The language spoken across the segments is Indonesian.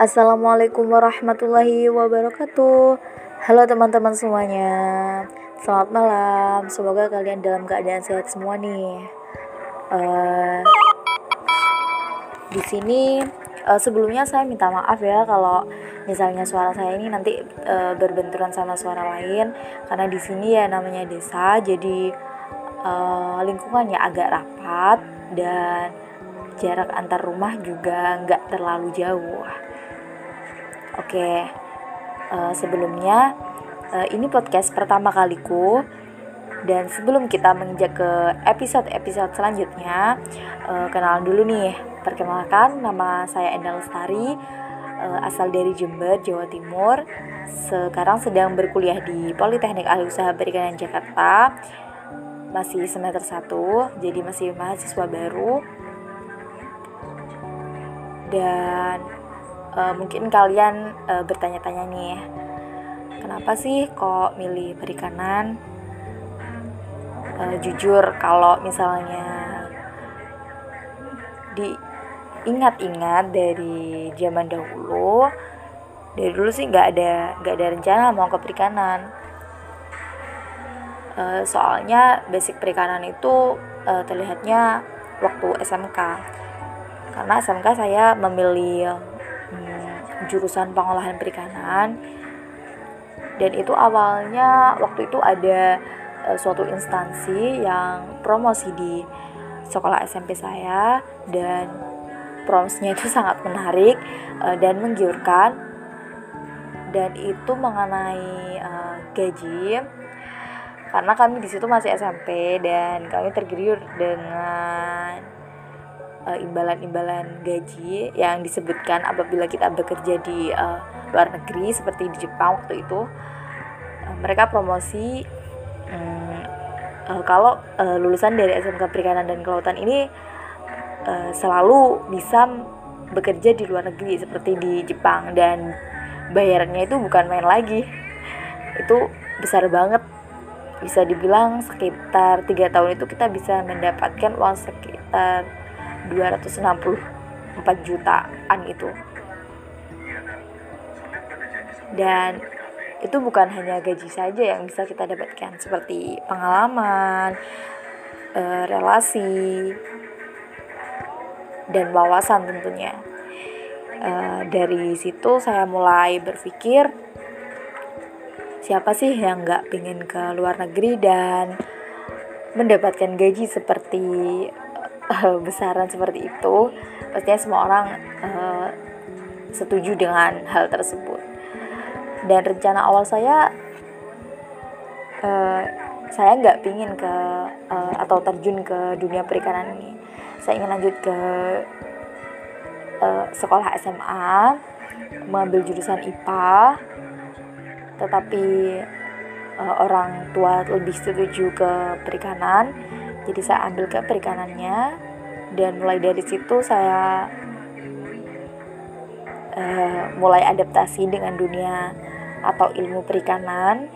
Assalamualaikum warahmatullahi wabarakatuh. Halo teman-teman semuanya. Selamat malam. Semoga kalian dalam keadaan sehat semua nih. Uh, Di sini uh, sebelumnya saya minta maaf ya kalau misalnya suara saya ini nanti uh, berbenturan sama suara lain. Karena di sini ya namanya desa jadi uh, lingkungannya agak rapat dan jarak antar rumah juga nggak terlalu jauh Oke, uh, sebelumnya uh, ini podcast pertama kaliku dan sebelum kita menginjak ke episode-episode selanjutnya, uh, kenalan dulu nih. Perkenalkan, nama saya Endal Lestari, uh, asal dari Jember, Jawa Timur. Sekarang sedang berkuliah di Politeknik Ahli Usaha Perikanan Jakarta. Masih semester 1, jadi masih mahasiswa baru. Dan uh, mungkin kalian uh, bertanya-tanya nih kenapa sih kok milih perikanan? Uh, jujur kalau misalnya diingat-ingat dari zaman dahulu dari dulu sih nggak ada nggak ada rencana mau ke perikanan. Uh, soalnya basic perikanan itu uh, terlihatnya waktu SMK karena SMK saya memilih jurusan pengolahan perikanan. Dan itu awalnya waktu itu ada uh, suatu instansi yang promosi di sekolah SMP saya dan promosinya itu sangat menarik uh, dan menggiurkan. Dan itu mengenai uh, gaji karena kami di situ masih SMP dan kami tergiur dengan imbalan-imbalan gaji yang disebutkan apabila kita bekerja di uh, luar negeri seperti di Jepang waktu itu uh, mereka promosi um, uh, kalau uh, lulusan dari SMK Perikanan dan Kelautan ini uh, selalu bisa bekerja di luar negeri seperti di Jepang dan bayarannya itu bukan main lagi. Itu besar banget. Bisa dibilang sekitar tiga tahun itu kita bisa mendapatkan uang sekitar 264 jutaan itu dan itu bukan hanya gaji saja yang bisa kita dapatkan seperti pengalaman, e, relasi, dan wawasan tentunya. E, dari situ saya mulai berpikir siapa sih yang nggak pengen ke luar negeri dan mendapatkan gaji seperti uh, besaran seperti itu pastinya semua orang uh, setuju dengan hal tersebut. Dan rencana awal saya uh, saya nggak pingin ke uh, atau terjun ke dunia perikanan ini. Saya ingin lanjut ke uh, sekolah SMA mengambil jurusan IPA tetapi uh, orang tua lebih setuju ke perikanan jadi saya ambil ke perikanannya dan mulai dari situ saya uh, mulai adaptasi dengan dunia atau ilmu perikanan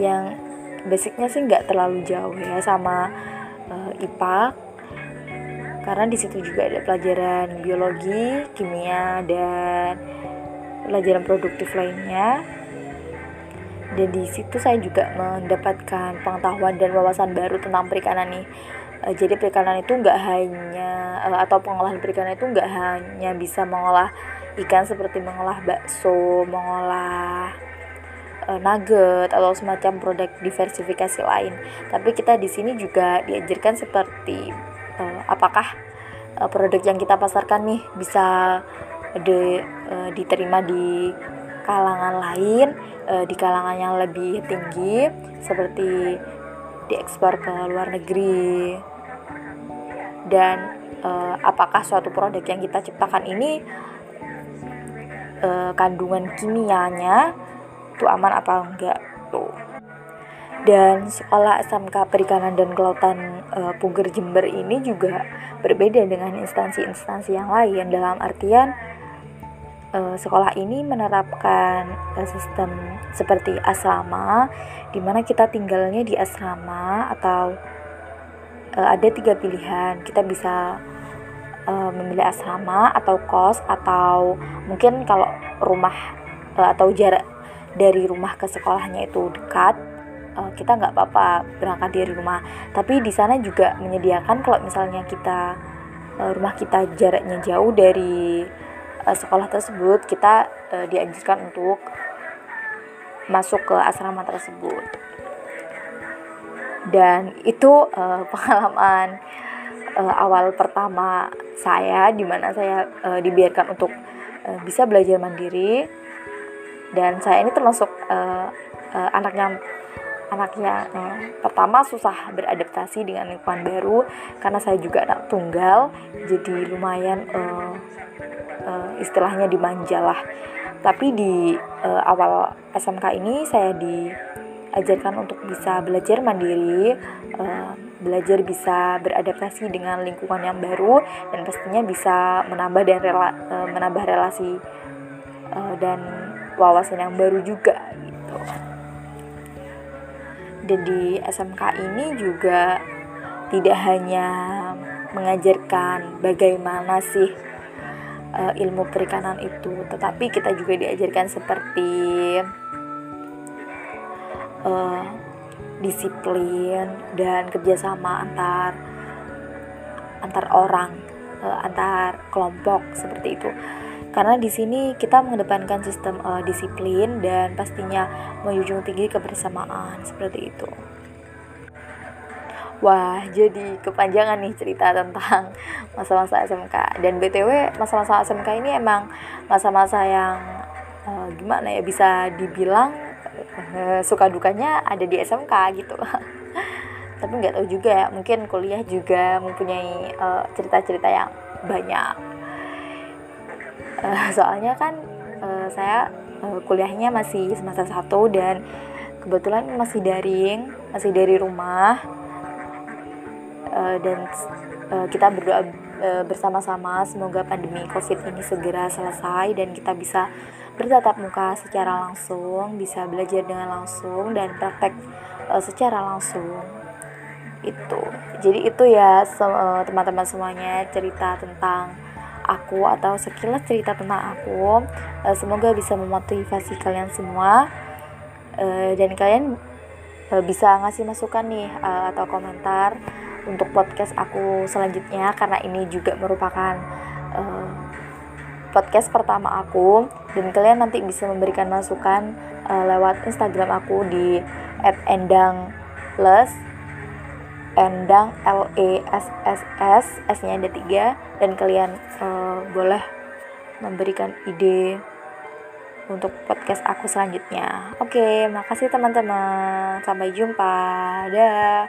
yang basicnya sih nggak terlalu jauh ya sama uh, IPA karena di situ juga ada pelajaran biologi, kimia dan pelajaran produktif lainnya dan di situ saya juga mendapatkan pengetahuan dan wawasan baru tentang perikanan nih. Uh, jadi perikanan itu nggak hanya uh, atau pengolahan perikanan itu nggak hanya bisa mengolah ikan seperti mengolah bakso mengolah uh, nugget atau semacam produk diversifikasi lain. Tapi kita di sini juga diajarkan seperti apakah produk yang kita pasarkan nih bisa diterima di kalangan lain e, di kalangan yang lebih tinggi seperti diekspor ke luar negeri. Dan e, apakah suatu produk yang kita ciptakan ini e, kandungan kimianya itu aman apa enggak tuh? Dan sekolah SMK Perikanan dan Kelautan e, Puger Jember ini juga berbeda dengan instansi-instansi yang lain. Dalam artian uh, sekolah ini menerapkan uh, sistem seperti asrama, di mana kita tinggalnya di asrama atau uh, ada tiga pilihan. Kita bisa memilih asrama atau kos atau mungkin kalau rumah atau jarak dari rumah ke sekolahnya itu dekat kita nggak apa-apa berangkat dari rumah tapi di sana juga menyediakan kalau misalnya kita rumah kita jaraknya jauh dari uh, sekolah tersebut kita uh, dianjurkan untuk masuk ke asrama tersebut. Dan itu uh, pengalaman uh, awal pertama saya di mana saya uh, dibiarkan untuk uh, bisa belajar mandiri. Dan saya ini termasuk uh, uh, anak yang anaknya uh, pertama susah beradaptasi dengan lingkungan baru karena saya juga anak tunggal jadi lumayan uh, uh, istilahnya dimanja lah. Tapi di uh, awal SMK ini saya diajarkan untuk bisa belajar mandiri uh, belajar bisa beradaptasi dengan lingkungan yang baru dan pastinya bisa menambah dan rela, menambah relasi dan wawasan yang baru juga gitu. Dan di SMK ini juga tidak hanya mengajarkan bagaimana sih uh, ilmu perikanan itu tetapi kita juga diajarkan seperti uh, disiplin dan kerjasama antar antar orang uh, antar kelompok seperti itu karena di sini kita mengedepankan sistem uh, disiplin dan pastinya menjunjung tinggi kebersamaan seperti itu. Wah, jadi kepanjangan nih cerita tentang masa-masa SMK. Dan BTW, masa-masa SMK ini emang masa-masa yang uh, gimana ya bisa dibilang uh, suka dukanya ada di SMK gitu. Tapi nggak tahu juga ya, mungkin kuliah juga mempunyai cerita-cerita uh, yang banyak. Uh, soalnya kan uh, saya uh, kuliahnya masih semester 1 dan kebetulan masih daring, masih dari rumah uh, dan uh, kita berdoa uh, bersama-sama semoga pandemi covid ini segera selesai dan kita bisa bertatap muka secara langsung bisa belajar dengan langsung dan praktek uh, secara langsung. Itu. Jadi itu ya teman-teman semuanya cerita tentang aku atau sekilas cerita tentang aku. Uh, semoga bisa memotivasi kalian semua. Uh, dan kalian uh, bisa ngasih masukan nih uh, atau komentar untuk podcast aku selanjutnya karena ini juga merupakan uh, podcast pertama aku dan kalian nanti bisa memberikan masukan uh, lewat Instagram aku di @endangles endang l e s s s s nya ada tiga dan kalian uh, boleh memberikan ide untuk podcast aku selanjutnya. Oke, makasih teman-teman. Sampai jumpa. Dah.